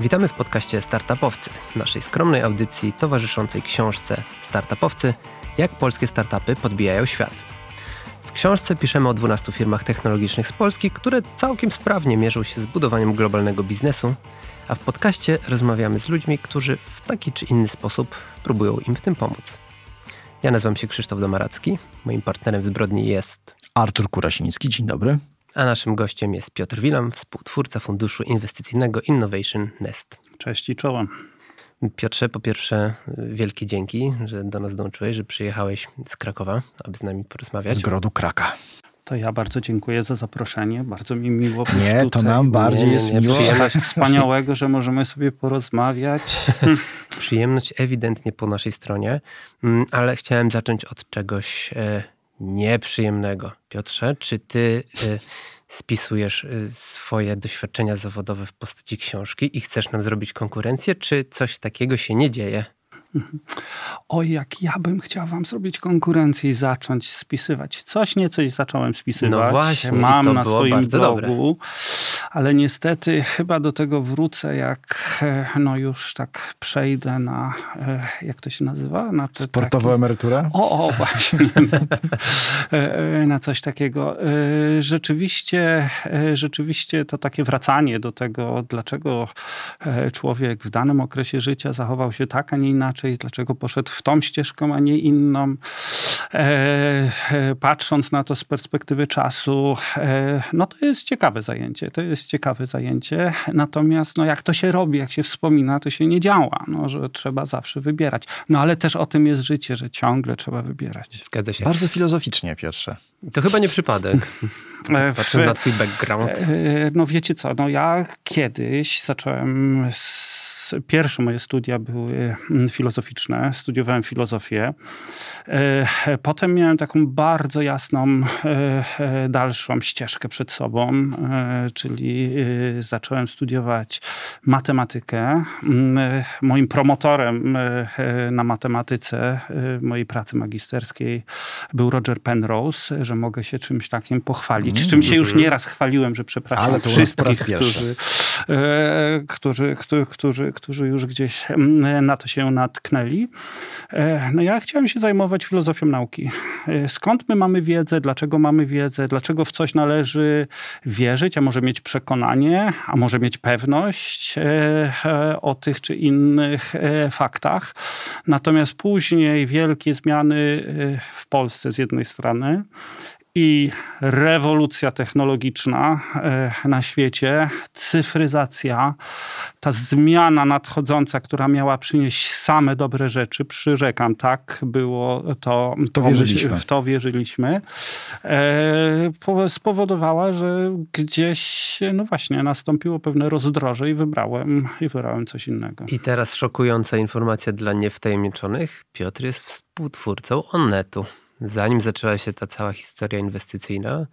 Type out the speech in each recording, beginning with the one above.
Witamy w podcaście Startupowcy, naszej skromnej audycji towarzyszącej książce Startupowcy jak polskie startupy podbijają świat. W książce piszemy o 12 firmach technologicznych z Polski, które całkiem sprawnie mierzą się z budowaniem globalnego biznesu, a w podcaście rozmawiamy z ludźmi, którzy w taki czy inny sposób próbują im w tym pomóc. Ja nazywam się Krzysztof Domaracki, moim partnerem w zbrodni jest Artur Kurasiński, dzień dobry. A naszym gościem jest Piotr Wilam, współtwórca funduszu inwestycyjnego Innovation Nest. Cześć i czołem. Piotrze, po pierwsze wielkie dzięki, że do nas dołączyłeś, że przyjechałeś z Krakowa, aby z nami porozmawiać. Z grodu Kraka. To ja bardzo dziękuję za zaproszenie. Bardzo mi miło być Nie, tutaj. to nam bardziej nie, jest nie, miło. Przyjemność wspaniałego, że możemy sobie porozmawiać. Przyjemność ewidentnie po naszej stronie, mm, ale chciałem zacząć od czegoś e, nieprzyjemnego. Piotrze, czy ty y, spisujesz y, swoje doświadczenia zawodowe w postaci książki i chcesz nam zrobić konkurencję, czy coś takiego się nie dzieje? Oj, jak ja bym chciał wam zrobić konkurencję i zacząć spisywać. Coś niecoś zacząłem spisywać. No właśnie, Mam na swoim blogu, dobre. ale niestety chyba do tego wrócę, jak e, no już tak przejdę na, e, jak to się nazywa? Na te Sportową takie... emeryturę? O, o właśnie. E, na coś takiego. Rzeczywiście, rzeczywiście to takie wracanie do tego, dlaczego człowiek w danym okresie życia zachował się tak, a nie inaczej, inaczej, dlaczego poszedł w tą ścieżką, a nie inną. E, e, patrząc na to z perspektywy czasu, e, no to jest ciekawe zajęcie. To jest ciekawe zajęcie. Natomiast no, jak to się robi, jak się wspomina, to się nie działa, no, że trzeba zawsze wybierać. No ale też o tym jest życie, że ciągle trzeba wybierać. Zgadza się. Bardzo filozoficznie, Piotrze. To chyba nie przypadek. E, Patrząc na twój background. E, no wiecie co, no ja kiedyś zacząłem z pierwsze moje studia były mm, filozoficzne, studiowałem filozofię. E, potem miałem taką bardzo jasną e, e, dalszą ścieżkę przed sobą, czyli zacząłem studiować matematykę. Mm, moim promotorem na matematyce mojej pracy magisterskiej był Roger Penrose, że mogę się czymś takim pochwalić. Mm, czym się już nieraz chwaliłem, że przepraszam Ale to wszystkich, którzy, którzy, którzy, którzy, którzy już gdzieś mm, na to się natknęli. E, no ja chciałem się zajmować filozofią nauki. E, skąd my mamy wiedzę, dlaczego mamy wiedzę, dlaczego w coś należy wierzyć, a może mieć przekonanie, a może mieć pewność e, o tych czy innych faktach. Natomiast później wielkie zmiany w Polsce z jednej strony i rewolucja technologiczna e, na świecie, cyfryzacja, ta zmiana nadchodząca, która miała przynieść same dobre rzeczy, przyrzekam, tak, było to. W to wierzyliśmy. W to wierzyliśmy. E, spowodowała, że gdzieś, no właśnie, nastąpiło pewne rozdroże i wybrałem, i wybrałem coś innego. I teraz szokująca informacja dla niewtajemniczonych. Piotr jest współtwórcą Onnetu. Zanim zaczęła się ta cała historia inwestycyjna,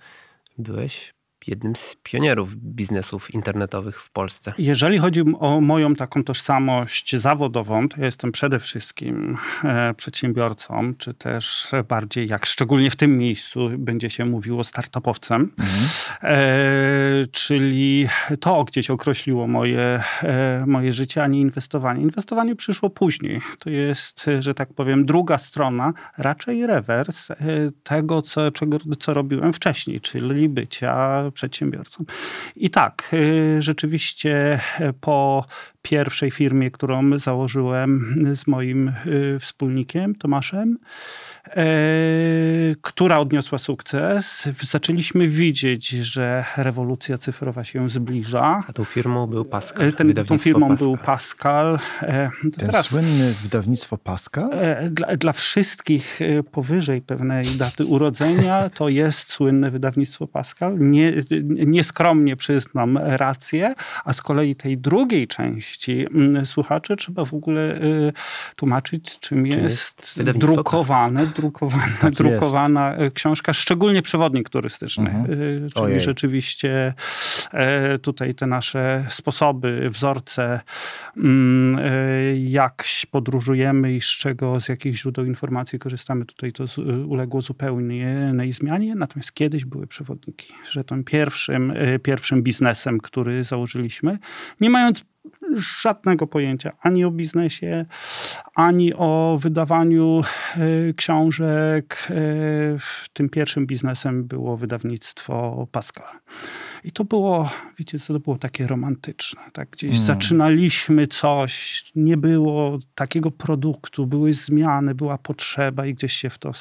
byłeś jednym z pionierów biznesów internetowych w Polsce. Jeżeli chodzi o moją taką tożsamość zawodową, to ja jestem przede wszystkim e, przedsiębiorcą, czy też bardziej, jak szczególnie w tym miejscu będzie się mówiło, startupowcem. Mhm. E, czyli to gdzieś określiło moje, e, moje życie, a nie inwestowanie. Inwestowanie przyszło później. To jest, że tak powiem, druga strona, raczej rewers e, tego, co, czego, co robiłem wcześniej, czyli bycia przedsiębiorcą. I tak, y, rzeczywiście y, po pierwszej firmie, którą założyłem z moim y, wspólnikiem Tomaszem, E, która odniosła sukces. Zaczęliśmy widzieć, że rewolucja cyfrowa się zbliża. A tą firmą był Pascal. Ten, tą firmą Pascal. był Pascal. E, Ten teraz, słynny wydawnictwo Pascal? E, dla, dla wszystkich powyżej pewnej daty urodzenia to jest słynne wydawnictwo Pascal. Nie, nieskromnie przyznam rację, a z kolei tej drugiej części słuchaczy trzeba w ogóle tłumaczyć, czym, czym jest, jest drukowane, drukowana, tak drukowana e, książka, szczególnie przewodnik turystyczny. Mhm. E, czyli Ojej. rzeczywiście e, tutaj te nasze sposoby, wzorce, mm, jak podróżujemy i z czego, z jakich źródeł informacji korzystamy, tutaj to uległo zupełnie innej zmianie. Natomiast kiedyś były przewodniki, że tym pierwszym, pierwszym biznesem, który założyliśmy, nie mając żadnego pojęcia ani o biznesie, ani o wydawaniu e, książek. Tym pierwszym biznesem było wydawnictwo Pascal. I to było, wiecie co, to było takie romantyczne. Tak? Gdzieś mm. zaczynaliśmy coś, nie było takiego produktu, były zmiany, była potrzeba i gdzieś się w to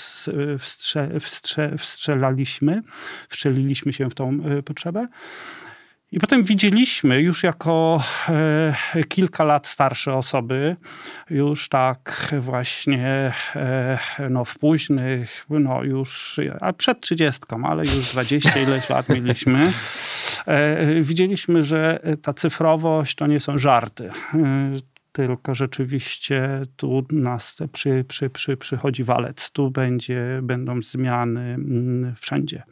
wstrze, wstrze, wstrzelaliśmy, wstrzeliliśmy się w tą e, potrzebę. I potem widzieliśmy już jako e, kilka lat starsze osoby, już tak właśnie e, no, w późnych, no już, a przed trzydziestką, ale już dwadzieścia ileś lat mieliśmy, e, widzieliśmy, że ta cyfrowość to nie są żarty tylko rzeczywiście tu nas przy, przy, przy, przychodzi walec, tu będzie, będą zmiany mm, wszędzie.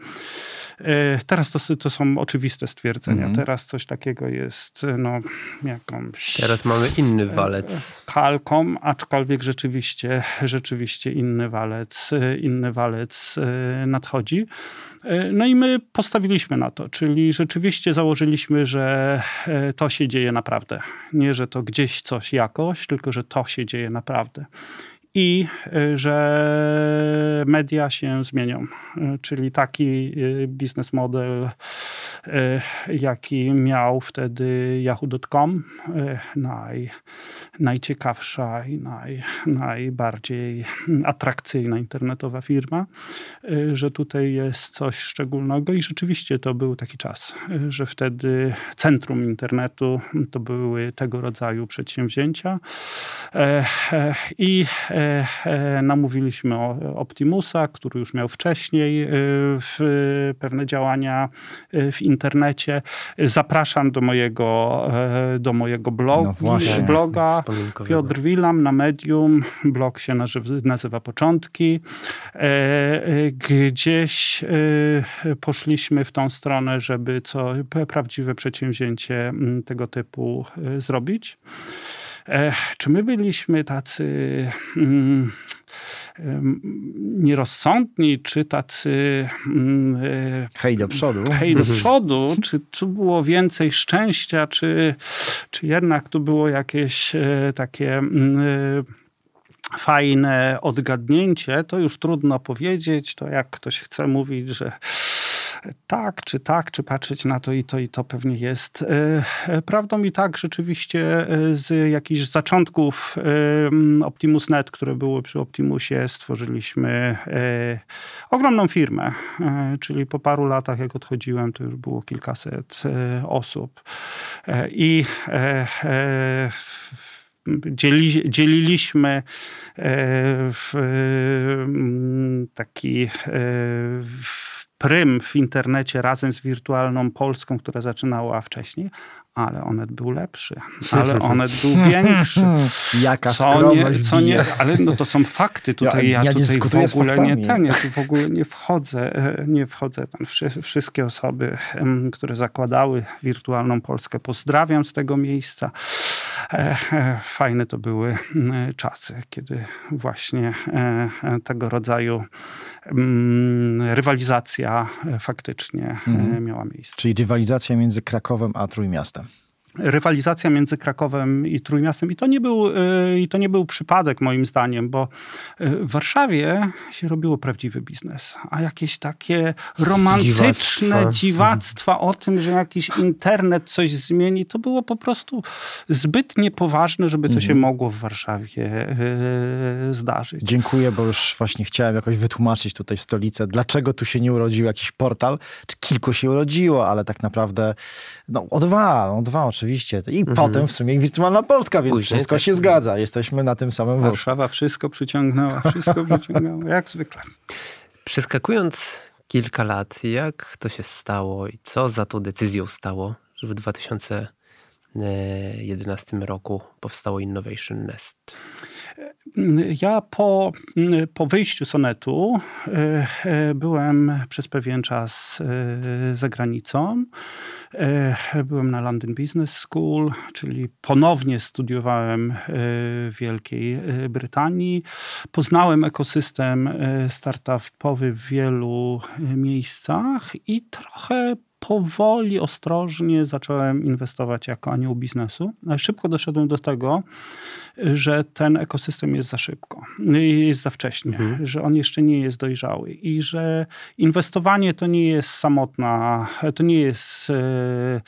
E, teraz to, to są oczywiste stwierdzenia. Mhm. Teraz coś takiego jest no, jakąś... Teraz mamy inny walec. E, kalką, aczkolwiek rzeczywiście, rzeczywiście inny walec, e, inny walec nadchodzi. No i my postawiliśmy na to, czyli rzeczywiście założyliśmy, że to się dzieje naprawdę. Nie, że to gdzieś coś jakoś, tylko że to się dzieje naprawdę i y, że media się zmienią. Y, czyli taki y, biznes model, jaki miał wtedy yahoo.com, naj, najciekawsza i naj, najbardziej atrakcyjna internetowa firma, że tutaj jest coś szczególnego i rzeczywiście to był taki czas, że wtedy centrum internetu to były tego rodzaju przedsięwzięcia i E, namówiliśmy Optimusa, który już miał wcześniej e, pewne działania e, w internecie. Zapraszam do mojego, do mojego blogu, no bloga Piotr Wilam na Medium. Blog się nazywa Początki. Gdzieś poszliśmy w tą stronę, żeby co prawdziwe przedsięwzięcie tego typu zrobić. Czy my byliśmy tacy mm, nierozsądni, czy tacy mm, e, hej do przodu, hej do przodu? Czy tu było więcej szczęścia, czy, czy jednak tu było jakieś e, takie mm, e, fajne odgadnięcie, to już trudno powiedzieć. To jak ktoś chce mówić, że tak, czy tak, czy patrzeć na to i to i to pewnie jest e, e, prawdą. I tak rzeczywiście e, z jakichś zaczątków OptimusNet, które było przy Optimusie, stworzyliśmy ogromną firmę, czyli po paru latach jak odchodziłem, to już było kilkaset osób. I dzieli, dzieliliśmy w taki prym w internecie razem z wirtualną Polską, która zaczynała wcześniej, ale Onet był lepszy, ale Onet był większy. Jaka co skromność nie, co nie, Ale no to są fakty tutaj. Ja, ja, ja tutaj w ogóle nie ten, ja tu w ogóle nie wchodzę, e, nie wchodzę tam. Wszystkie osoby, które zakładały wirtualną Polskę, pozdrawiam z tego miejsca. E, e, fajne to były czasy, kiedy właśnie tego rodzaju rywalizacja faktycznie mhm. miała miejsce. Czyli rywalizacja między Krakowem a Trójmiastem rywalizacja między Krakowem i Trójmiastem. I to, nie był, y, I to nie był przypadek moim zdaniem, bo y, w Warszawie się robiło prawdziwy biznes, a jakieś takie romantyczne dziwactwa, dziwactwa o tym, że jakiś internet coś zmieni, to było po prostu zbyt niepoważne, żeby to mhm. się mogło w Warszawie y, zdarzyć. Dziękuję, bo już właśnie chciałem jakoś wytłumaczyć tutaj stolicę, dlaczego tu się nie urodził jakiś portal, czy kilku się urodziło, ale tak naprawdę no, o dwa, o dwa oczywiście oczywiście. I mhm. potem w sumie wirtualna Polska, więc Później wszystko się zgadza. Jesteśmy na tym samym wózku. Warszawa wszystko przyciągnęła, wszystko przyciągnęła, jak zwykle. Przeskakując kilka lat, jak to się stało i co za tą decyzją stało, że w 2011 roku powstało Innovation Nest? Ja po, po wyjściu sonetu e, e, byłem przez pewien czas e, za granicą. Byłem na London Business School, czyli ponownie studiowałem w Wielkiej Brytanii. Poznałem ekosystem startupowy w wielu miejscach i trochę powoli, ostrożnie zacząłem inwestować jako anioł biznesu, szybko doszedłem do tego, że ten ekosystem jest za szybko, jest za wcześnie, mhm. że on jeszcze nie jest dojrzały i że inwestowanie to nie jest samotna, to nie jest e,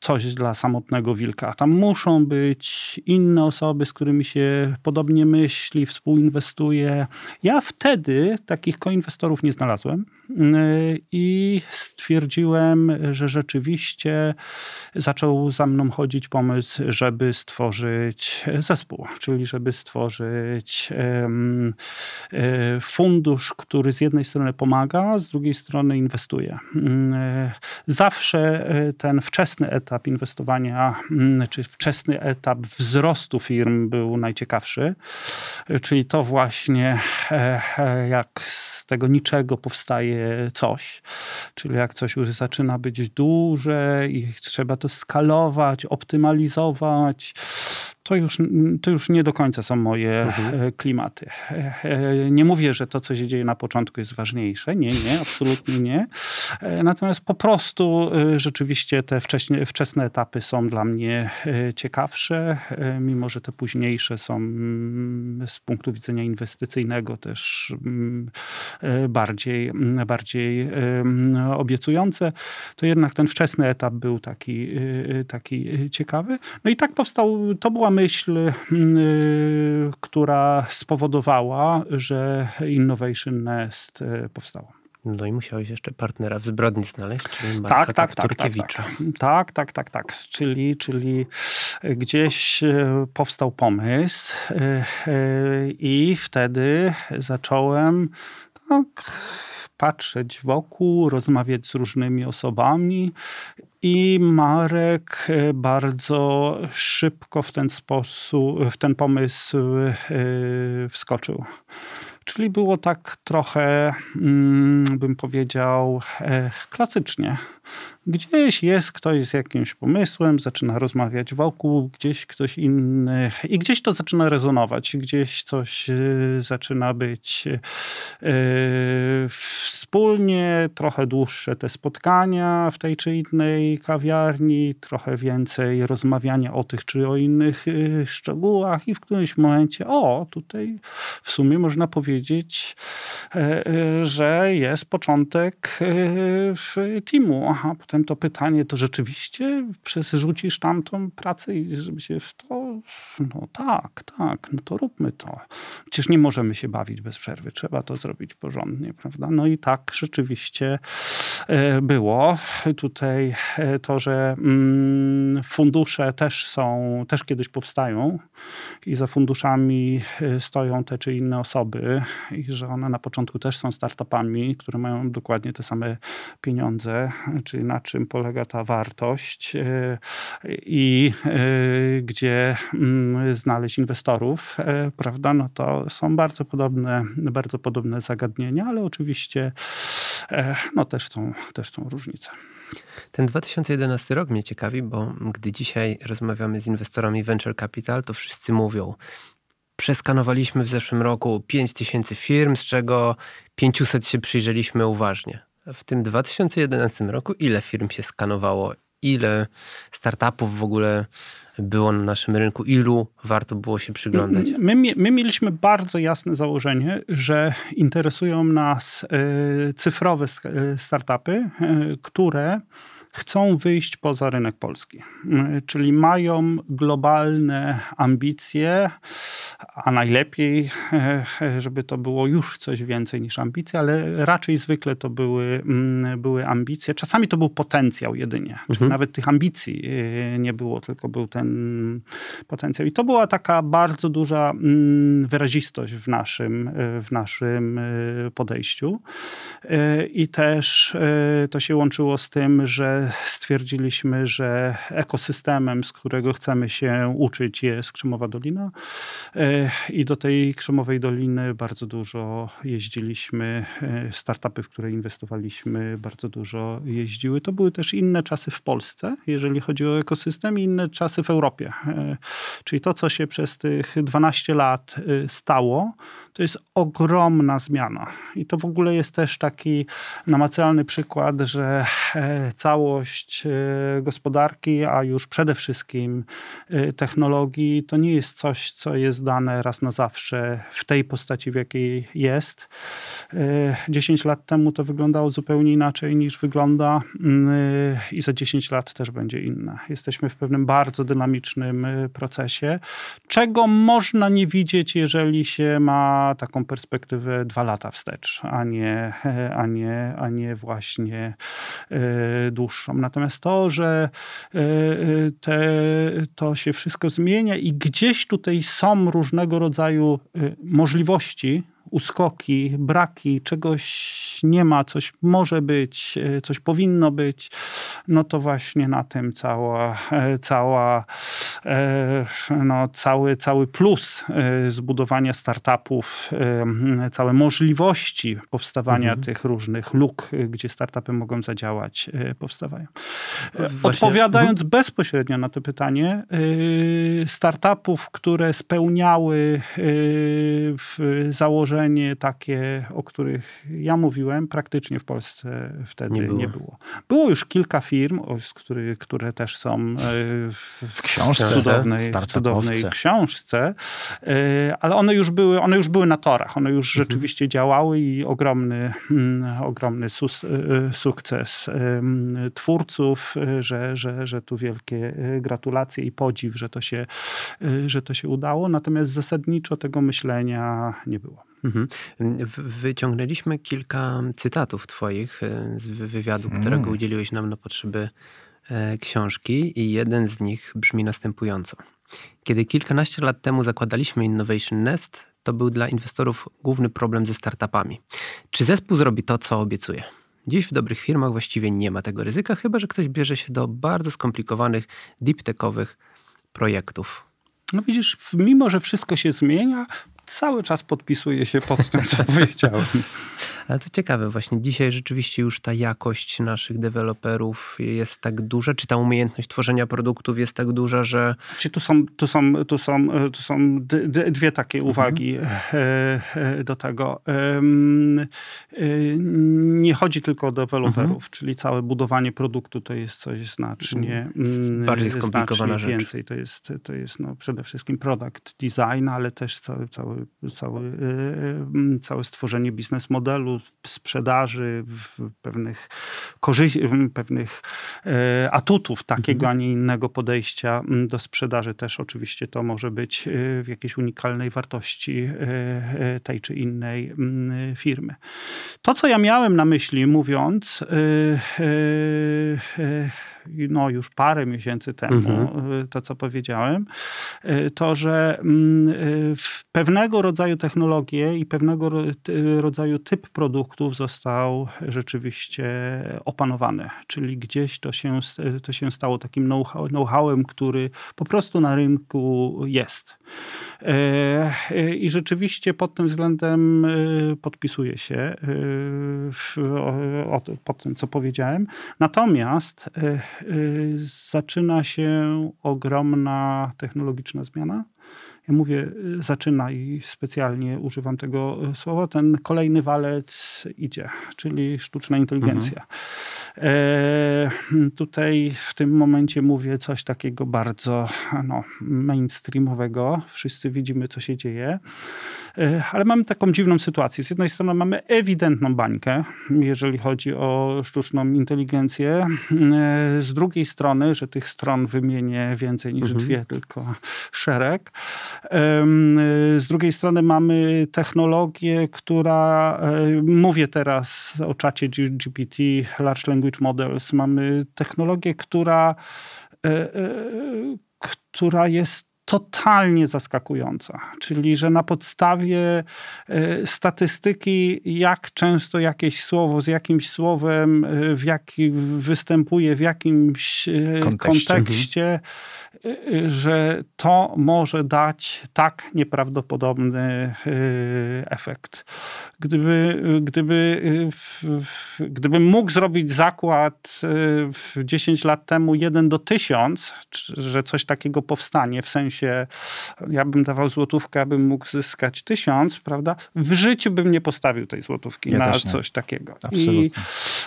coś dla samotnego wilka. Tam muszą być inne osoby, z którymi się podobnie myśli, współinwestuje. Ja wtedy takich koinwestorów nie znalazłem e, i stwierdziłem, że rzeczywiście zaczął za mną chodzić pomysł, żeby stworzyć zespół czyli żeby stworzyć e, fundusz, który z jednej strony pomaga, z drugiej strony inwestuje. Mm, e, zawsze e, ten wczesny etap inwestowania, mm, czy wczesny etap wzrostu firm był najciekawszy, czyli to właśnie jak z tego niczego powstaje coś, czyli jak coś już zaczyna być duże i trzeba to skalować, optymalizować, to już, to już nie do końca są moje mhm. E, klimaty. E, e, nie mówię, że to, co się dzieje na początku jest ważniejsze. Nie, nie, absolutnie nie. Natomiast po prostu rzeczywiście te wcześnie, wczesne etapy są dla mnie ciekawsze, mimo że te późniejsze są mm, z punktu widzenia inwestycyjnego też mm, bardziej, mm, bardziej obiecujące, to jednak ten wczesny etap był taki, taki ciekawy. No i tak powstał, to była myśl, mm, y, która spowodowała, że Innovation Nest y, powstało. No i musiałeś jeszcze partnera w zbrodni znaleźć, czyli Marka tak, tak, tak, Tak, tak. tak, tak, tak, tak. Czyli, czyli y, gdzieś powstał pomysł i wtedy zacząłem tak patrzeć wokół, rozmawiać z różnymi osobami i Marek e, bardzo szybko w ten sposób, w ten pomysł e, wskoczył. Czyli było tak trochę, mm, bym powiedział, e, klasycznie. Gdzieś jest ktoś z jakimś pomysłem, zaczyna rozmawiać wokół, gdzieś ktoś inny i gdzieś to zaczyna rezonować, gdzieś coś e, zaczyna być e, wspólnie, trochę dłuższe te spotkania w tej czy innej kawiarni, trochę więcej rozmawiania o tych czy o innych e, szczegółach i w którymś momencie, o, tutaj w sumie można powiedzieć, że jest początek w teamu, potem potem to pytanie, to rzeczywiście rzucisz tamtą pracę i żeby się w to, no tak, tak, no to róbmy to. Przecież nie możemy się bawić bez przerwy, trzeba to zrobić porządnie, prawda? No i tak rzeczywiście e, było. Tutaj e, to, że mm, fundusze też są, też kiedyś powstają i za funduszami e, stoją te czy inne osoby i że one na początku też są startupami, które mają dokładnie te same pieniądze, czyli na czym polega ta wartość e, i e, gdzie mm, znaleźć inwestorów, e, prawda? No to są bardzo podobne, bardzo podobne zagadnienia, ale oczywiście no też są, też są różnice. Ten 2011 rok mnie ciekawi, bo gdy dzisiaj rozmawiamy z inwestorami venture capital, to wszyscy mówią, przeskanowaliśmy w zeszłym roku 5000 firm, z czego 500 się przyjrzeliśmy uważnie w tym 2011 roku ile firm się skanowało, ile startupów w ogóle było na naszym rynku, ilu warto było się przyglądać? My, my mieliśmy bardzo jasne założenie, że interesują nas e, cyfrowe e, startupy, e, które chcą wyjść poza rynek polski, czyli mają globalne ambicje, a najlepiej, żeby to było już coś więcej niż ambicje, ale raczej zwykle to były, mm, były ambicje. Czasami to był potencjał jedynie, mhm. czyli nawet tych ambicji e, nie było, tylko był ten potencjał. I to była taka bardzo duża mm, wyrazistość w naszym, e, w naszym e, podejściu. I też to się łączyło z tym, że stwierdziliśmy, że ekosystemem, z którego chcemy się uczyć, jest Krzemowa Dolina. E, I do tej Krzemowej Doliny bardzo dużo jeździliśmy. E, startupy, w które inwestowaliśmy, bardzo dużo jeździły. To były też inne czasy w Polsce, jeżeli chodzi o ekosystem, i inne czasy w Europie. E, czyli to, co się przez tych 12 lat stało, to jest ogromna zmiana. I to w ogóle jest też taki namacalny przykład, że całość przyszłość gospodarki, a już przede wszystkim technologii, to nie jest coś, co jest dane raz na zawsze w tej postaci, w jakiej jest. 10 lat temu to wyglądało zupełnie inaczej niż wygląda i za 10 lat też będzie inne. Jesteśmy w pewnym bardzo dynamicznym procesie, czego można nie widzieć, jeżeli się ma taką perspektywę dwa lata wstecz, a nie, a nie, a nie właśnie e, Natomiast to, że e, te, to się wszystko zmienia i gdzieś tutaj są różnego rodzaju e, możliwości, uskoki, braki, czegoś nie ma, coś może być, e, coś powinno być, no to właśnie na tym cała, e, cała e, no, cały, cały plus zbudowania startupów, całe możliwości powstawania mhm. tych różnych luk, gdzie startupy mogą zadziałać, powstawają. Właśnie. Odpowiadając mhm. bezpośrednio na to pytanie, startupów, które spełniały założenia takie, o których ja mówiłem, praktycznie w Polsce wtedy nie było. Nie było. było. już kilka firm, które, które też są e, w, w książce, cudownej, cudownej książce, e, ale one już były, one już były na torach, one już mhm. rzeczywiście działały i ogromny, mm, ogromny sus, e, sukces twórców, że, że, że tu wielkie gratulacje i podziw, że to się, że to się udało. Natomiast zasadniczo tego myślenia nie było. Mhm. Wyciągnęliśmy kilka cytatów Twoich e, z wywiadu, hmm. którego udzieliłeś nam na potrzeby e, książki, i jeden z nich brzmi następująco. Kiedy kilkanaście lat temu zakładaliśmy Innovation Nest, to był dla inwestorów główny problem ze startupami. Czy zespół zrobi to, co obiecuje? Dziś w dobrych firmach właściwie nie ma tego ryzyka, chyba że ktoś bierze się do bardzo skomplikowanych, deep techowych projektów. No widzisz, mimo że wszystko się zmienia, cały czas podpisuje się pod tym, co powiedziałem. Ale to ciekawe, właśnie dzisiaj rzeczywiście już ta jakość naszych deweloperów jest tak duża, czy ta umiejętność tworzenia produktów jest tak duża, że... Czy tu są, tu są, tu są, tu są dwie takie mhm. uwagi mhm. do tego. E, nie chodzi tylko o deweloperów, mhm. czyli całe budowanie produktu to jest coś znacznie mm, bardziej skomplikowana rzecz. Więcej. To jest, to jest no, przede wszystkim product design, ale też cały, cały, cały, całe stworzenie biznes modelu, sprzedaży, pewnych korzyści, pewnych e, atutów takiego, mhm. a nie innego podejścia do sprzedaży też oczywiście to może być e, w jakiejś unikalnej wartości e, tej czy innej firmy. To, co ja miałem na myśli mówiąc, no, już parę miesięcy temu, mhm. Y, to co powiedziałem, y, to, że mm, y, pewnego rodzaju technologie i pewnego rodzaju typ produktów został rzeczywiście opanowany. Czyli gdzieś to się, to się stało takim know-howem, który po prostu na rynku jest. I rzeczywiście pod tym względem podpisuję się pod tym, co powiedziałem. Natomiast zaczyna się ogromna technologiczna zmiana. Ja mówię y, zaczyna i specjalnie używam tego y, słowa. Ten kolejny walec idzie, czyli sztuczna inteligencja. Mhm. E, tutaj w tym momencie mówię coś takiego bardzo no, mainstreamowego. Wszyscy widzimy, co się dzieje. E, ale mamy taką dziwną sytuację. Z jednej strony mamy ewidentną bańkę, jeżeli chodzi o sztuczną inteligencję. E, z drugiej strony, że tych stron wymienię więcej niż mhm. dwie, tylko szereg. Z drugiej strony mamy technologię, która, mówię teraz o czacie GPT, Large Language Models, mamy technologię, która, e, która jest totalnie zaskakująca. Czyli, że na podstawie e, statystyki, jak często jakieś słowo z jakimś słowem e, w jaki, występuje w jakimś e, kontekście, kontekście że to może dać tak nieprawdopodobny efekt. Gdyby, gdyby, gdybym mógł zrobić zakład 10 lat temu 1 do 1000, że coś takiego powstanie w sensie się, ja bym dawał złotówkę, abym mógł zyskać tysiąc, prawda? W życiu bym nie postawił tej złotówki ja na coś takiego. Absolutnie.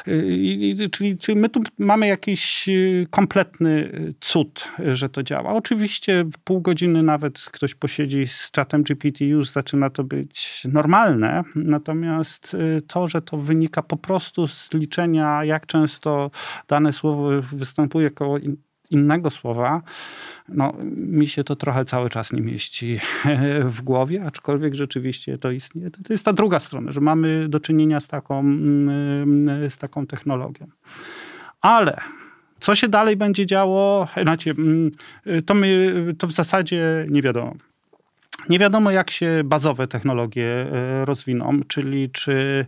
I, i, czyli, czyli my tu mamy jakiś y, kompletny cud, że to działa. Oczywiście w pół godziny nawet ktoś posiedzi z czatem GPT, już zaczyna to być normalne, natomiast y, to, że to wynika po prostu z liczenia, jak często dane słowo występuje jako innego słowa, no, mi się to trochę cały czas nie mieści w głowie, aczkolwiek rzeczywiście to istnieje. To jest ta druga strona, że mamy do czynienia z taką, mm, z taką technologią. Ale co się dalej będzie działo, znaczy, mm, to, my, to w zasadzie nie wiadomo. Nie wiadomo, jak się bazowe technologie e, rozwiną, czyli czy,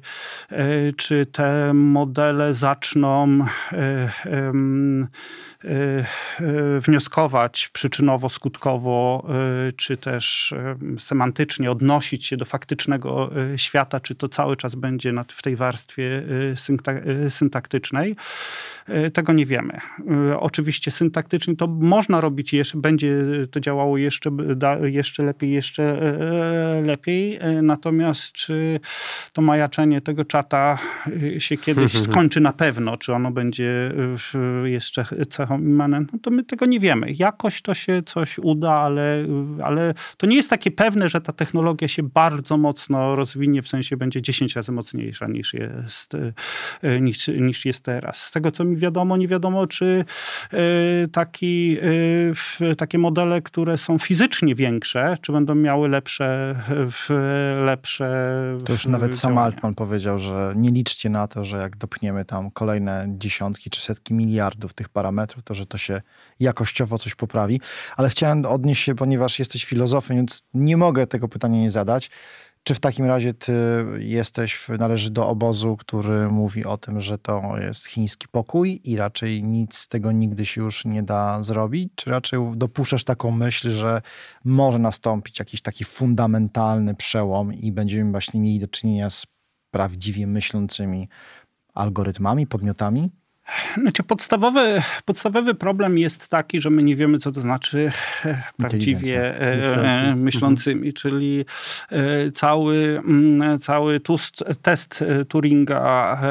e, czy te modele zaczną e, wnioskować przyczynowo-skutkowo, czy też semantycznie odnosić się do faktycznego świata, czy to cały czas będzie w tej warstwie syntaktycznej. Tego nie wiemy. Oczywiście syntaktycznie to można robić, jeszcze, będzie to działało jeszcze, jeszcze lepiej, jeszcze lepiej. Natomiast czy to majaczenie tego czata się kiedyś skończy na pewno, czy ono będzie jeszcze cechą immanentną, to my tego nie wiemy. Jakoś to się coś uda, ale, ale to nie jest takie pewne, że ta technologia się bardzo mocno rozwinie, w sensie będzie 10 razy mocniejsza niż jest, niż, niż jest teraz. Z tego, co mi wiadomo, nie wiadomo, czy taki, takie modele, które są fizycznie większe, czy będą miały lepsze, lepsze To już nawet sam Altman powiedział, że nie liczcie na to, że jak dopniemy tam kolejne dziesiątki czy setki miliardów tych parametrów, to że to się jakościowo coś poprawi. Ale chciałem odnieść się, ponieważ jesteś filozofem, więc nie mogę tego pytania nie zadać. Czy w takim razie ty jesteś, należy do obozu, który mówi o tym, że to jest chiński pokój i raczej nic z tego nigdy się już nie da zrobić? Czy raczej dopuszczasz taką myśl, że może nastąpić jakiś taki fundamentalny przełom i będziemy właśnie mieli do czynienia z prawdziwie myślącymi algorytmami, podmiotami? Znaczy podstawowy, podstawowy problem jest taki, że my nie wiemy, co to znaczy e, prawdziwie e, myślącymi, czyli e, cały, mm, cały tust, test Turinga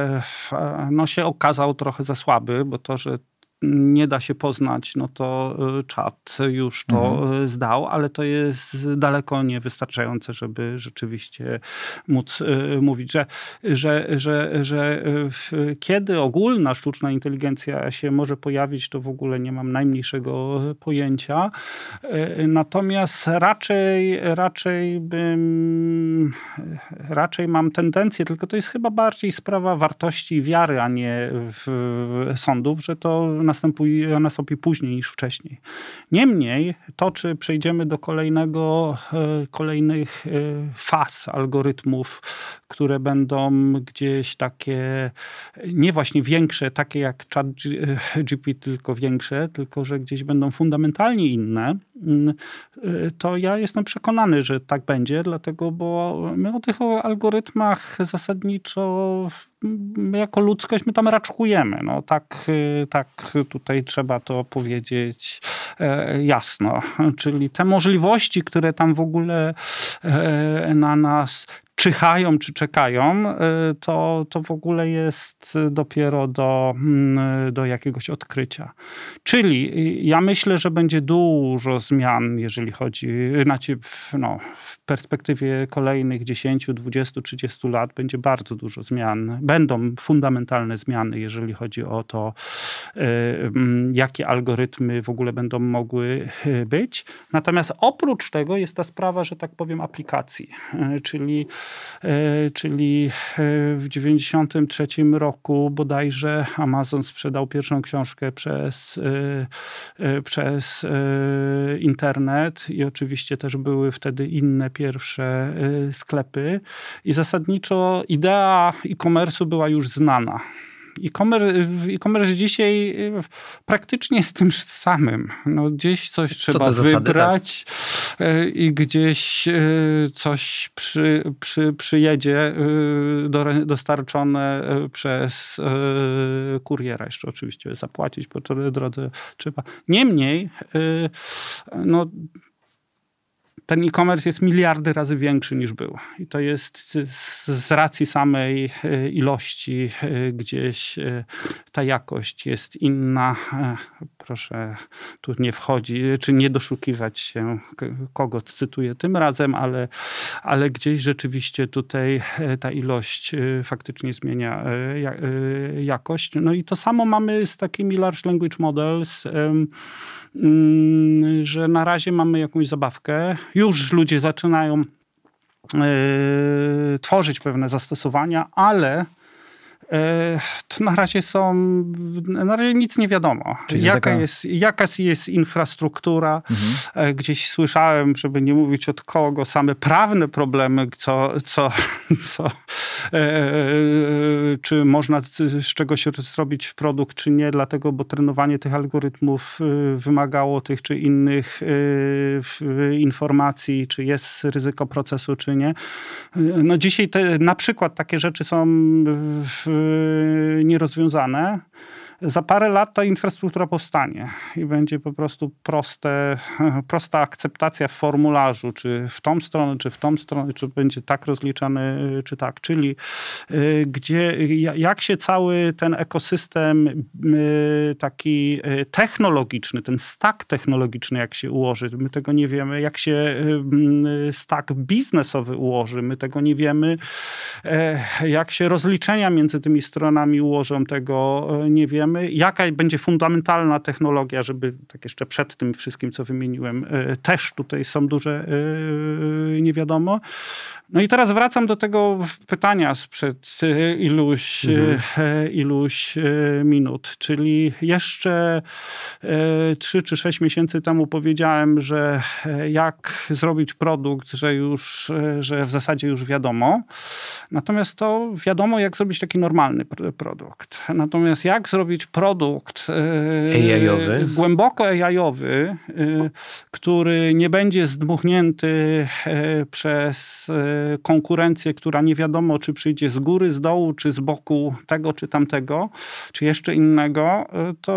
no, się okazał trochę za słaby, bo to, że nie da się poznać, no to y, czat już to mhm. Y, zdał, ale to jest daleko niewystarczające, żeby rzeczywiście móc y, mówić, że, że, że, że kiedy ogólna sztuczna inteligencja się może pojawić, to w ogóle nie mam najmniejszego pojęcia. Natomiast raczej, raczej bym, raczej mam tendencję, tylko to jest chyba bardziej sprawa wartości i wiary, a nie sądów, że to następuje, nastąpi później niż wcześniej. Niemniej to, czy przejdziemy do kolejnego, e, kolejnych e, faz algorytmów, które będą gdzieś takie, nie właśnie większe, takie jak chat GPT, tylko większe, tylko że gdzieś będą fundamentalnie inne, mm, to ja jestem przekonany, że tak będzie, dlatego, bo my o tych algorytmach zasadniczo jako ludzkość my tam raczkujemy. No, tak, tak tutaj trzeba to powiedzieć e, jasno. Czyli te możliwości, które tam w ogóle e, na nas czyhają czy czekają, y, to, to w ogóle jest dopiero do, mm, do jakiegoś odkrycia. Czyli y, ja myślę, że będzie dużo zmian, jeżeli chodzi, znaczy no, w perspektywie kolejnych 10, 20, 30 lat będzie bardzo dużo zmian. Będą fundamentalne zmiany, jeżeli chodzi o to, y, mm, jakie algorytmy w ogóle będą mogły być. Natomiast oprócz tego jest ta sprawa, że tak powiem, aplikacji, czyli czyli e, w 1993 roku bodajże Amazon sprzedał pierwszą książkę przez, e, przez internet i oczywiście też były wtedy inne pierwsze sklepy. I zasadniczo idea e-commerce'u była już znana e-commerce, dzisiaj y, praktycznie jest tym samym. No, gdzieś coś trzeba wybrać tak? I gdzieś y, coś przy, przy, przyjedzie do, dostarczone przez kuriera. Jeszcze oczywiście zapłacić po drodze trzeba. Niemniej, no ten e-commerce jest miliardy razy większy niż był. I to jest z, racji samej e, ilości e, gdzieś e, ta jakość jest inna. Proszę tu nie wchodzi, czy nie doszukiwać się, kogo cytuję tym razem, ale, ale gdzieś rzeczywiście tutaj ta ilość faktycznie zmienia jakość. No i to samo mamy z takimi large language models Mm, że na razie mamy jakąś zabawkę. Już ludzie zaczynają e, tworzyć pewne zastosowania, ale to na razie są, na razie nic nie wiadomo. Czyli jaka, taka... jest, jaka jest infrastruktura. Mhm. E, gdzieś słyszałem, żeby nie mówić od kogo, same prawne problemy, co, co, co czy można z czegoś zrobić produkt, czy nie, dlatego, bo trenowanie tych algorytmów wymagało tych czy innych informacji, czy jest ryzyko procesu, czy nie. No dzisiaj te, na przykład takie rzeczy są nierozwiązane za parę lat ta infrastruktura powstanie i będzie po prostu proste, prosta akceptacja w formularzu, czy w tą stronę, czy w tą stronę, czy będzie tak rozliczany, czy tak. Czyli y, gdzie, jak się cały ten ekosystem y, taki y, technologiczny, ten stack technologiczny, jak się ułoży, my tego nie wiemy. Jak się stack biznesowy ułoży, my tego nie wiemy. E, jak się rozliczenia między tymi stronami ułożą, tego nie wiemy jaka będzie fundamentalna technologia, żeby tak jeszcze przed tym wszystkim, co wymieniłem, e, też tutaj są duże e, nie wiadomo. No i teraz wracam do tego pytania sprzed e, iluś, mhm. iluś minut, czyli jeszcze trzy czy sześć miesięcy temu powiedziałem, że jak zrobić produkt, że już, że w zasadzie już wiadomo. Natomiast to wiadomo, jak zrobić taki normalny produkt. Natomiast jak zrobić zrobić produkt e, AI-owy. głęboko AI-owy, e, który nie będzie zdmuchnięty e, przez konkurencję, która nie wiadomo, czy przyjdzie z góry, z dołu, czy z boku tego, czy tamtego, czy jeszcze innego, to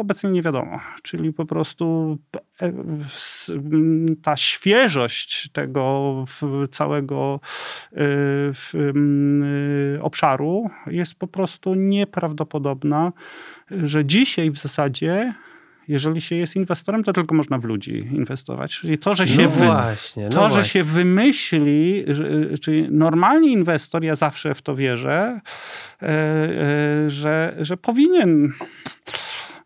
obecnie nie wiadomo. Czyli po prostu ta świeżość tego całego obszaru jest po prostu nieprawdopodobna, że dzisiaj w zasadzie jeżeli się jest inwestorem, to tylko można w ludzi inwestować. Czyli to, że się, no właśnie, no to, że się wymyśli, czyli normalnie inwestor, ja zawsze w to wierzę, e, e, że, że powinien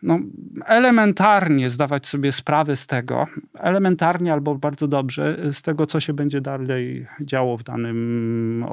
no, elementarnie zdawać sobie sprawę z tego, elementarnie albo bardzo dobrze, z tego, co się będzie dalej działo w danym,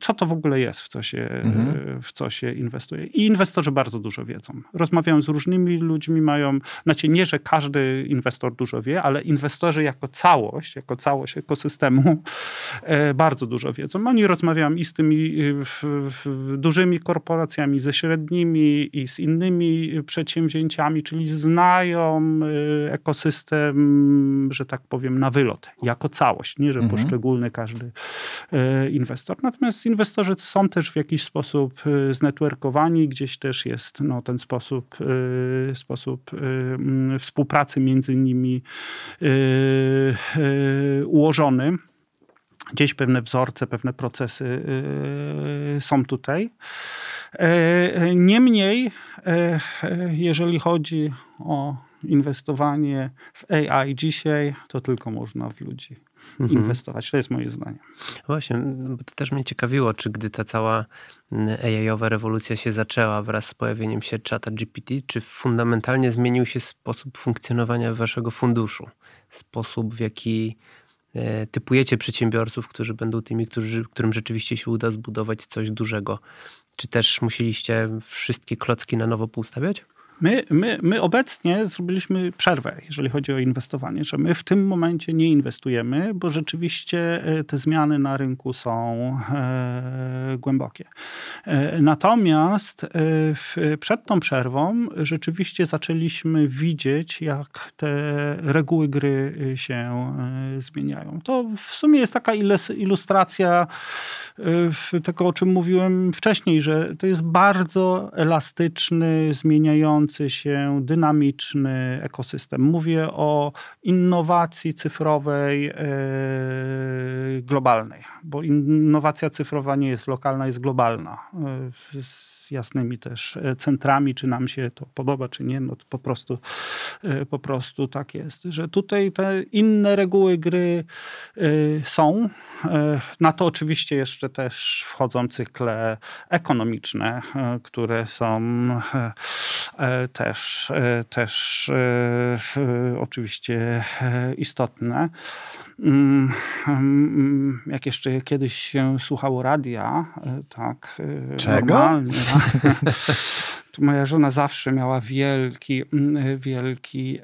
co to w ogóle jest, w co się, mhm. w co się inwestuje. I inwestorzy bardzo dużo wiedzą. Rozmawiają z różnymi ludźmi, mają, znaczy nie, że każdy inwestor dużo wie, ale inwestorzy jako całość, jako całość ekosystemu e, bardzo dużo wiedzą. Oni rozmawiają i z tymi w, w, dużymi korporacjami, ze średnimi i z innymi przedsiębiorstwami, przedsięwzięciami, czyli znają y, ekosystem, że tak powiem, na wylot, jako całość, nie że mhm. poszczególny każdy y, inwestor. Natomiast inwestorzy są też w jakiś sposób y, znetworkowani, gdzieś też jest no, ten sposób, sposób mm, współpracy między nimi ułożony. Gdzieś pewne wzorce, pewne procesy są tutaj. Niemniej E, jeżeli chodzi o inwestowanie w AI dzisiaj, to tylko można w ludzi mhm. inwestować. To jest moje zdanie. Właśnie, bo to też mnie ciekawiło, czy gdy ta cała AI-owa rewolucja się zaczęła wraz z pojawieniem się czata GPT, czy fundamentalnie zmienił się sposób funkcjonowania waszego funduszu? Sposób, w jaki e, typujecie przedsiębiorców, którzy będą tymi, którzy, którym rzeczywiście się uda zbudować coś dużego czy też musieliście wszystkie klocki na nowo poustawiać? My, my, my obecnie zrobiliśmy przerwę, jeżeli chodzi o inwestowanie, że my w tym momencie nie inwestujemy, bo rzeczywiście e, te zmiany na rynku są e, głębokie. E, natomiast e, w, przed tą przerwą rzeczywiście zaczęliśmy widzieć, jak te reguły gry się e, zmieniają. To w sumie jest taka ilustracja tego, o czym mówiłem wcześniej, że to jest bardzo elastyczny, zmieniający rozwijający się, dynamiczny ekosystem. Mówię o innowacji cyfrowej e, globalnej, bo innowacja cyfrowa nie jest lokalna, jest globalna. E, z jasnymi też centrami, czy nam się to podoba, czy nie, no to po prostu, po prostu tak jest, że tutaj te inne reguły gry są. Na to oczywiście jeszcze też wchodzą cykle ekonomiczne, które są E, też, e, też e, oczywiście istotne. Mm, mm, jak jeszcze kiedyś się słuchało radia, tak. Czego? Normalnie, moja żona zawsze miała wielki, mm, wielki,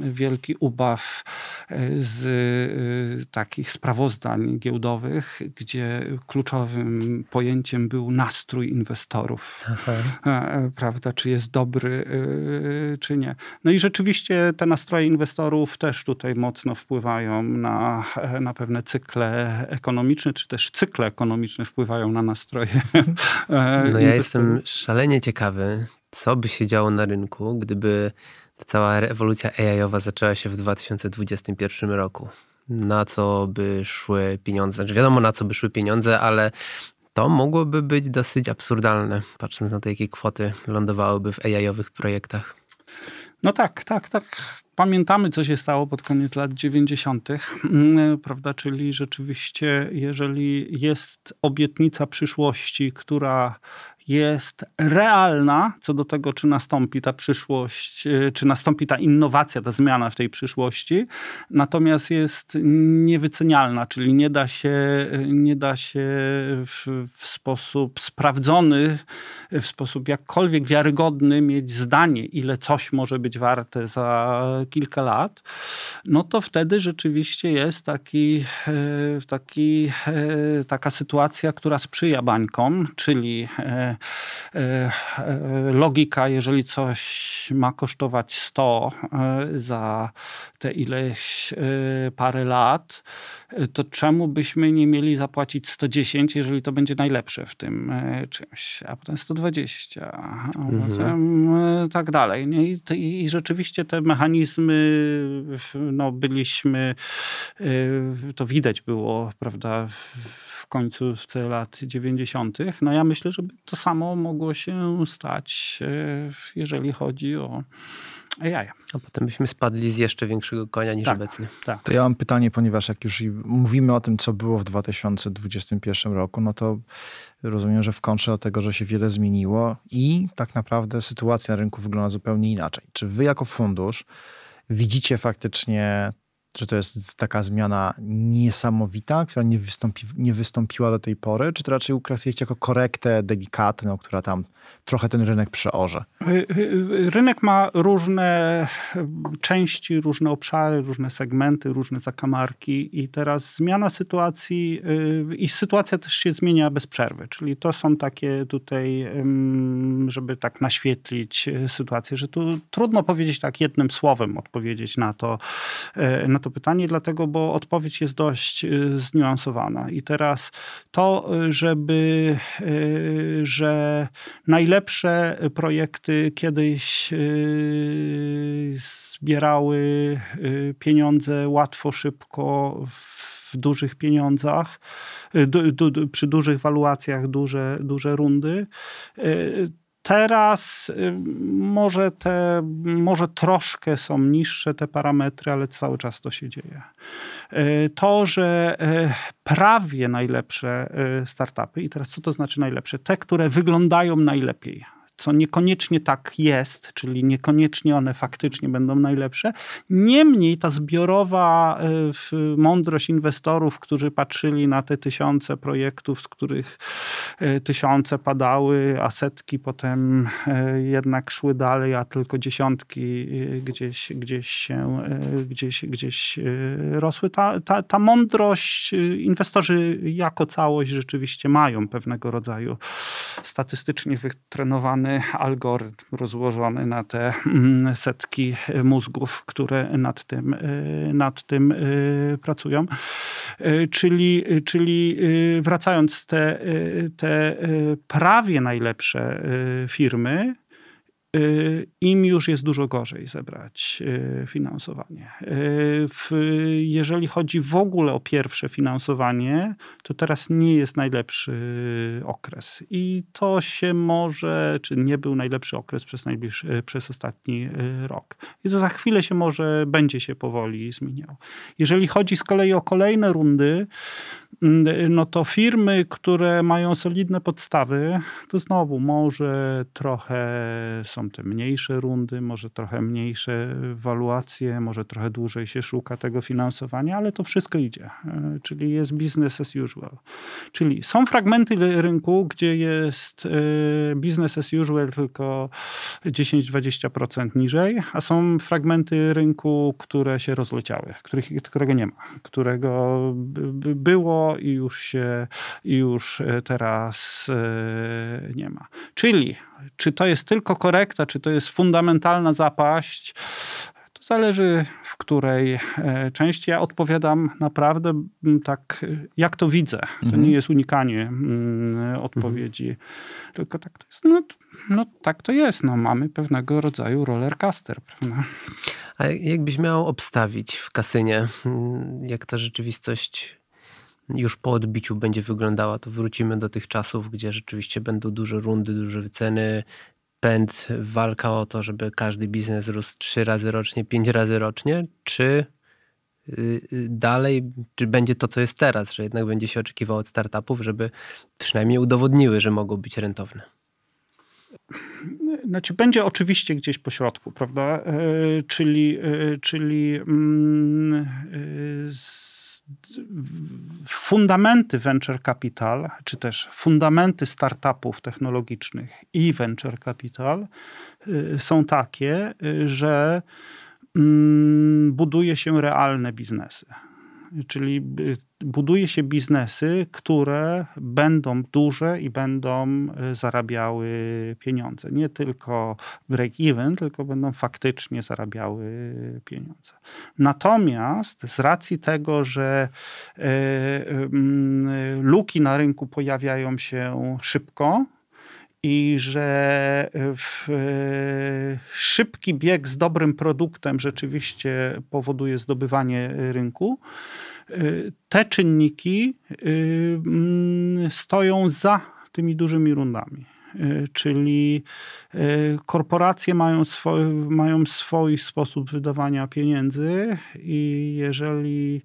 wielki ubaw z takich sprawozdań giełdowych, gdzie kluczowym pojęciem był nastrój inwestorów. Aha. Prawda, czy jest dobry, czy nie. No i rzeczywiście te nastroje inwestorów też tutaj mocno wpływają na, na pewne cykle ekonomiczne, czy też cykle ekonomiczne wpływają na nastroje. No ja jestem szalenie ciekawy, co by się działo na rynku, gdyby ta cała rewolucja AI-owa zaczęła się w 2021 roku. Na co by szły pieniądze? Znaczy wiadomo, na co by szły pieniądze, ale to mogłoby być dosyć absurdalne, patrząc na to, jakie kwoty lądowałyby w AI-owych projektach. No tak, tak, tak. Pamiętamy, co się stało pod koniec lat 90., mm, prawda? Czyli rzeczywiście, jeżeli jest obietnica przyszłości, która jest realna co do tego, czy nastąpi ta przyszłość, e, czy nastąpi ta innowacja, ta zmiana w tej przyszłości, natomiast jest niewycenialna, czyli nie da się, nie da się w, w sposób sprawdzony, w sposób jakkolwiek wiarygodny mieć zdanie, ile coś może być warte za kilka lat, no to wtedy rzeczywiście jest taki, e, taki, e, taka sytuacja, która sprzyja bańkom, czyli E, e, logika, jeżeli coś ma kosztować 100 e, za te ileś parę lat, to czemu byśmy nie mieli zapłacić 110, jeżeli to będzie najlepsze w tym czymś, a potem 120, a mhm. potem tak dalej. I, I, rzeczywiście te mechanizmy, no byliśmy, to widać było, prawda, końcu w lat 90. No ja myślę, że to samo mogło się stać, e, jeżeli chodzi o AI. A potem byśmy spadli z jeszcze większego konia niż tak, obecnie. Tak. To ja mam pytanie, ponieważ jak już mówimy o tym, co było w 2021 roku, no to rozumiem, że w kontrze do tego, że się wiele zmieniło i tak naprawdę sytuacja na rynku wygląda zupełnie inaczej. Czy wy jako fundusz widzicie faktycznie że to jest taka zmiana niesamowita, która nie, wystąpi, nie wystąpiła do tej pory, czy to raczej ukrasujecie jako korektę delikatną, która tam trochę ten rynek przeorze? Y, y, rynek ma różne części, różne obszary, różne segmenty, różne zakamarki i teraz zmiana sytuacji y, i sytuacja też się zmienia bez przerwy, czyli to są takie tutaj, żeby tak naświetlić sytuację, że tu trudno powiedzieć tak jednym słowem odpowiedzieć na to, na to pytanie, dlatego, bo odpowiedź jest dość zniuansowana i teraz to, żeby, że Najlepsze projekty kiedyś y, zbierały y, pieniądze łatwo, szybko, w dużych pieniądzach, y, przy dużych waluacjach, duże, duże rundy. Teraz może, te, może troszkę są niższe te parametry, ale cały czas to się dzieje. To, że prawie najlepsze startupy, i teraz co to znaczy najlepsze? Te, które wyglądają najlepiej co niekoniecznie tak jest, czyli niekoniecznie one faktycznie będą najlepsze. Niemniej ta zbiorowa e, mądrość inwestorów, którzy patrzyli na te tysiące projektów, z których e, tysiące padały, a setki potem e, jednak szły dalej, a tylko dziesiątki gdzieś, gdzieś się, gdzieś, gdzieś rosły. Ta, ta, ta mądrość inwestorzy jako całość rzeczywiście mają pewnego rodzaju statystycznie wytrenowany algorytm rozłożony na te mm, setki mózgów, które nad tym, y, nad tym y, pracują. Y, czyli, czyli wracając, te, te prawie najlepsze firmy im już jest dużo gorzej zebrać y, finansowanie. Jeżeli chodzi w ogóle o pierwsze finansowanie, to teraz nie jest najlepszy okres. I to się może, czy nie był najlepszy okres przez, najbliższy, przez ostatni rok. I to za chwilę się może, będzie się powoli zmieniał. Jeżeli chodzi z kolei o kolejne rundy, mm, no to firmy, które mają solidne podstawy, to znowu może trochę są te mniejsze rundy, może trochę mniejsze waluacje, może trochę dłużej się szuka tego finansowania, ale to wszystko idzie. E, czyli jest business as usual. Czyli są fragmenty rynku, gdzie jest e, business as usual tylko 10-20% niżej, a są fragmenty rynku, które się rozleciały, których, którego nie ma, którego było i już się już e, teraz nie ma. Czyli czy to jest tylko korekta, czy to jest fundamentalna zapaść, to zależy w której e, części. Ja odpowiadam naprawdę tak, jak to widzę. To mhm. nie jest unikanie odpowiedzi, mhm. tylko tak to jest. No, no tak to jest. No, mamy pewnego rodzaju rollercaster, prawda? A jakbyś miał obstawić w kasynie, jak ta rzeczywistość już po odbiciu będzie wyglądała, to wrócimy do tych czasów, gdzie rzeczywiście będą duże rundy, duże wyceny, pęd, walka o to, żeby każdy biznes rósł trzy razy rocznie, pięć razy rocznie, czy y, y, dalej, czy będzie to, co jest teraz, że jednak będzie się oczekiwało od startupów, żeby przynajmniej udowodniły, że mogą być rentowne? Znaczy, będzie oczywiście gdzieś po środku, prawda? E, czyli, czyli mm, z fundamenty venture capital, czy też fundamenty startupów technologicznych i venture capital y, są takie, y, że mm, buduje się realne biznesy. Czyli y, buduje się biznesy, które będą duże i będą e, zarabiały pieniądze. Nie tylko break-even, tylko będą faktycznie zarabiały pieniądze. Natomiast z racji tego, że e, luki na rynku pojawiają się szybko, i że w, szybki bieg z dobrym produktem rzeczywiście powoduje zdobywanie rynku, te czynniki y, mm, stoją za tymi dużymi rundami. Y, czyli y, korporacje mają swój, mają swój sposób wydawania pieniędzy i jeżeli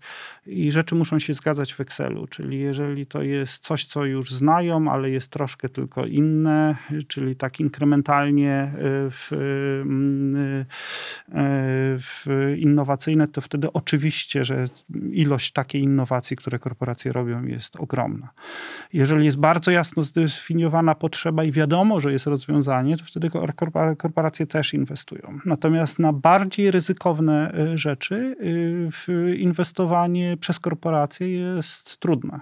i rzeczy muszą się zgadzać w Excelu, czyli jeżeli to jest coś, co już znają, ale jest troszkę tylko inne, czyli tak inkrementalnie w, w innowacyjne, to wtedy oczywiście, że ilość takiej innowacji, które korporacje robią jest ogromna. Jeżeli jest bardzo jasno zdefiniowana potrzeba i wiadomo, że jest rozwiązanie, to wtedy korporacje też inwestują. Natomiast na bardziej ryzykowne y, rzeczy y, inwestowanie przez korporacje jest trudne.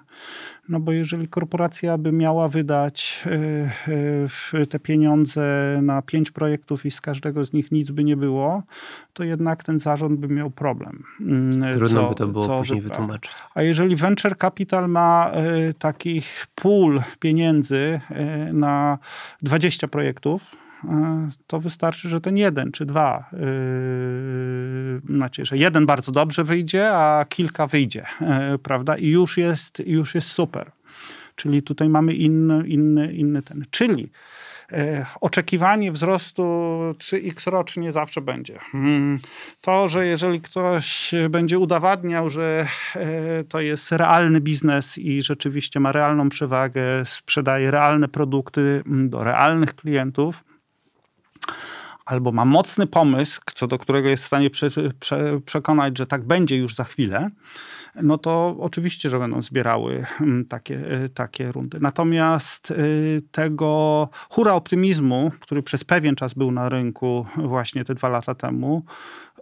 No bo jeżeli korporacja by miała wydać y, te pieniądze na pięć projektów i z każdego z nich nic by nie było, to jednak ten zarząd by miał problem. Mm, Trudno co, by to było później wytłumaczyć. A jeżeli venture capital ma takich pól pieniędzy na 20 projektów, to wystarczy, że ten jeden czy dwa, yy, znaczy, że jeden bardzo dobrze wyjdzie, a kilka wyjdzie, yy, prawda? I już jest, już jest super. Czyli tutaj mamy inny, inny, inny ten. Czyli E, oczekiwanie wzrostu 3x rocznie zawsze będzie. Mm, to, że jeżeli ktoś będzie udowadniał, że e, to jest realny biznes i rzeczywiście ma realną przewagę, sprzedaje realne produkty mm, do realnych klientów, albo ma mocny pomysł, co do którego jest w stanie prze, prze, przekonać, że tak będzie już za chwilę, no to oczywiście, że będą zbierały mm, takie, e, takie rundy. Natomiast e, tego hura optymizmu, który przez pewien czas był na rynku właśnie te dwa lata temu,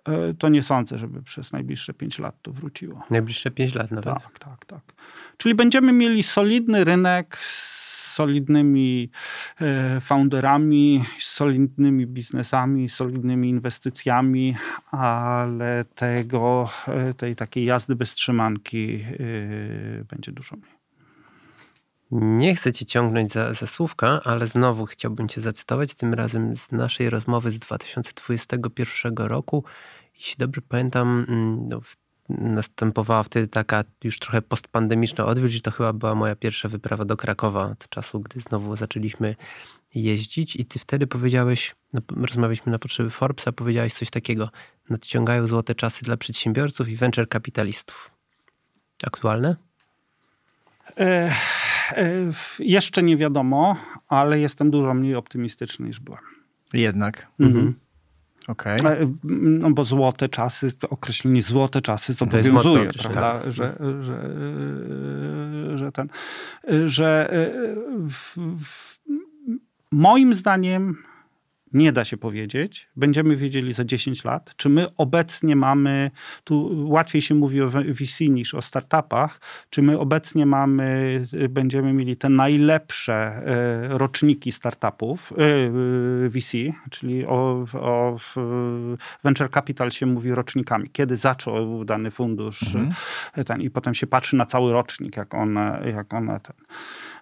e, to nie sądzę, żeby przez najbliższe pięć lat to wróciło. Najbliższe pięć lat nawet? Tak, tak, tak. Czyli będziemy mieli solidny rynek z solidnymi e, founderami, solidnymi biznesami, solidnymi inwestycjami, ale tego, e, tej takiej jazdy bez trzymanki e, będzie dużo mniej. Nie chcę cię ciągnąć za, za słówka, ale znowu chciałbym cię zacytować, tym razem z naszej rozmowy z 2021 roku. Jeśli dobrze pamiętam, mm, no, następowała wtedy taka już trochę postpandemiczna odwilż i to chyba była moja pierwsza wyprawa do Krakowa od czasu, gdy znowu zaczęliśmy jeździć i ty wtedy powiedziałeś, no, rozmawialiśmy na potrzeby Forbesa, powiedziałeś coś takiego, nadciągają złote czasy dla przedsiębiorców i venture kapitalistów. Aktualne? E, e, jeszcze nie wiadomo, ale jestem dużo mniej optymistyczny niż byłem. Jednak. Mhm. Okay. No bo złote czasy, to określenie złote czasy zobowiązuje, prawda, tak. że, że, że ten, że e, w, w, moim zdaniem nie da się powiedzieć. Będziemy wiedzieli za 10 lat, czy my obecnie mamy, tu łatwiej się mówi o VC niż o startupach, czy my obecnie mamy, będziemy mieli te najlepsze e, roczniki startupów e, VC, czyli o, o venture capital się mówi rocznikami. Kiedy zaczął dany fundusz mhm. ten i potem się patrzy na cały rocznik, jak one, jak one ten.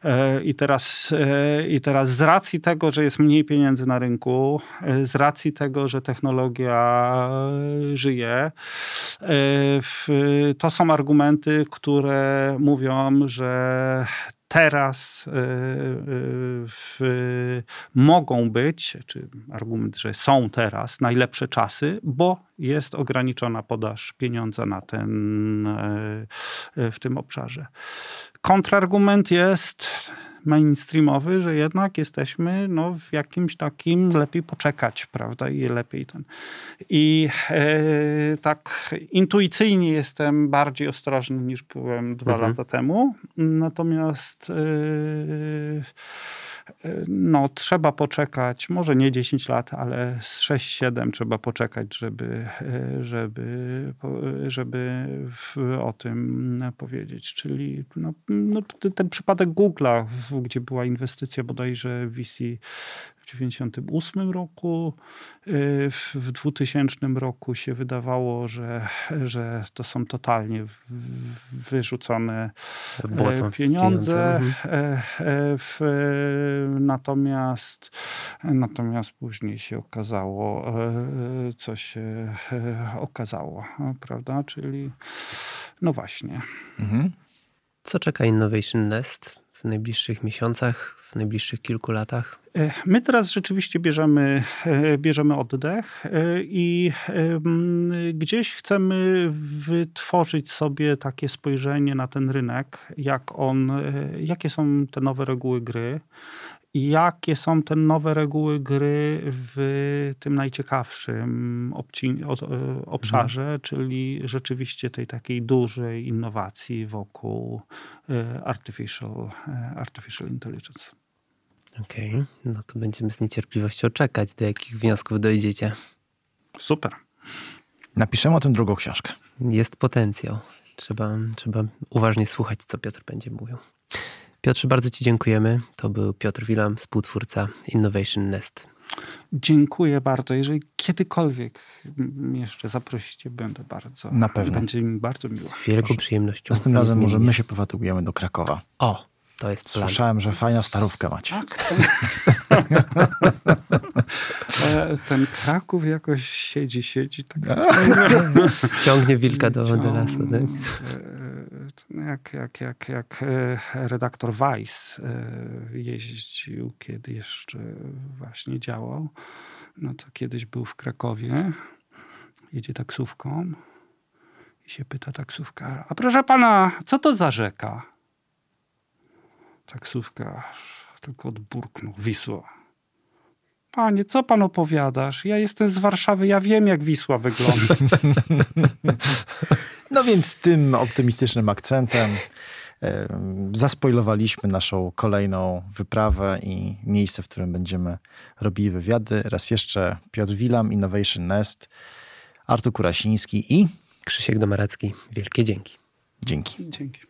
E, I teraz, e, I teraz z racji tego, że jest mniej pieniędzy na rynku, e, z racji tego, że technologia żyje, to są argumenty, które mówią, że teraz y, y, mogą być, czy argument, że są teraz najlepsze czasy, bo jest ograniczona podaż pieniądza na ten, w tym obszarze. Kontrargument jest mainstreamowy, że jednak jesteśmy no, w jakimś takim lepiej poczekać, prawda, i lepiej ten. I e, tak intuicyjnie jestem bardziej ostrożny niż byłem dwa mhm. lata temu. Natomiast e, no, trzeba poczekać, może nie 10 lat, ale z 6-7 trzeba poczekać, żeby, żeby, żeby o tym powiedzieć. Czyli no, no, ten przypadek Google'a, gdzie była inwestycja bodajże VC 1998 roku. Y, w 2000 roku się wydawało, że, że to są totalnie wyrzucone pieniądze. pieniądze. Mhm. E, e, natomiast, natomiast później się okazało, e, co się okazało, prawda? Czyli no właśnie. Mhm. Co czeka Innovation Nest w najbliższych miesiącach, w najbliższych kilku latach? E, my teraz rzeczywiście bierzemy, e, bierzemy oddech e, i gdzieś chcemy wytworzyć sobie takie spojrzenie na ten rynek, jak on, jakie są te nowe reguły gry, jakie są te nowe reguły gry w tym najciekawszym obszarze, mhm. czyli rzeczywiście tej takiej dużej innowacji wokół artificial, artificial intelligence. Okej, okay. no to będziemy z niecierpliwością czekać, do jakich wniosków dojdziecie. Super. Napiszemy o tym drugą książkę. Jest potencjał. Trzeba, trzeba uważnie słuchać, co Piotr będzie mówił. Piotrze, bardzo Ci dziękujemy. To był Piotr Wilam, współtwórca Innovation Nest. Dziękuję bardzo. Jeżeli kiedykolwiek jeszcze zaprosicie, będę bardzo. Na pewno. Będzie mi bardzo miło. Z wielką Proszę. przyjemnością. Następnym razem może my się powatujemy do Krakowa. O, to jest plan. Słyszałem, że fajną starówkę macie. Tak. E, ten Kraków jakoś siedzi, siedzi. Tak. Ciągnie wilka do, do lasu. Tak? E, jak, jak, jak, jak e, redaktor Weiss jeździł, kiedy jeszcze właśnie działał, no to kiedyś był w Krakowie, jedzie taksówką i się pyta taksówka, a proszę pana, co to za rzeka? Taksówkarz tylko odburknął. Wisła. Panie, co pan opowiadasz? Ja jestem z Warszawy, ja wiem, jak Wisła wygląda. No więc tym optymistycznym akcentem zaspoilowaliśmy naszą kolejną wyprawę i miejsce, w którym będziemy robili wywiady. Raz jeszcze Piotr Wilam, Innovation Nest, Artur Kurasiński i Krzysiek Domarecki. Wielkie dzięki. Dzięki. Dzięki.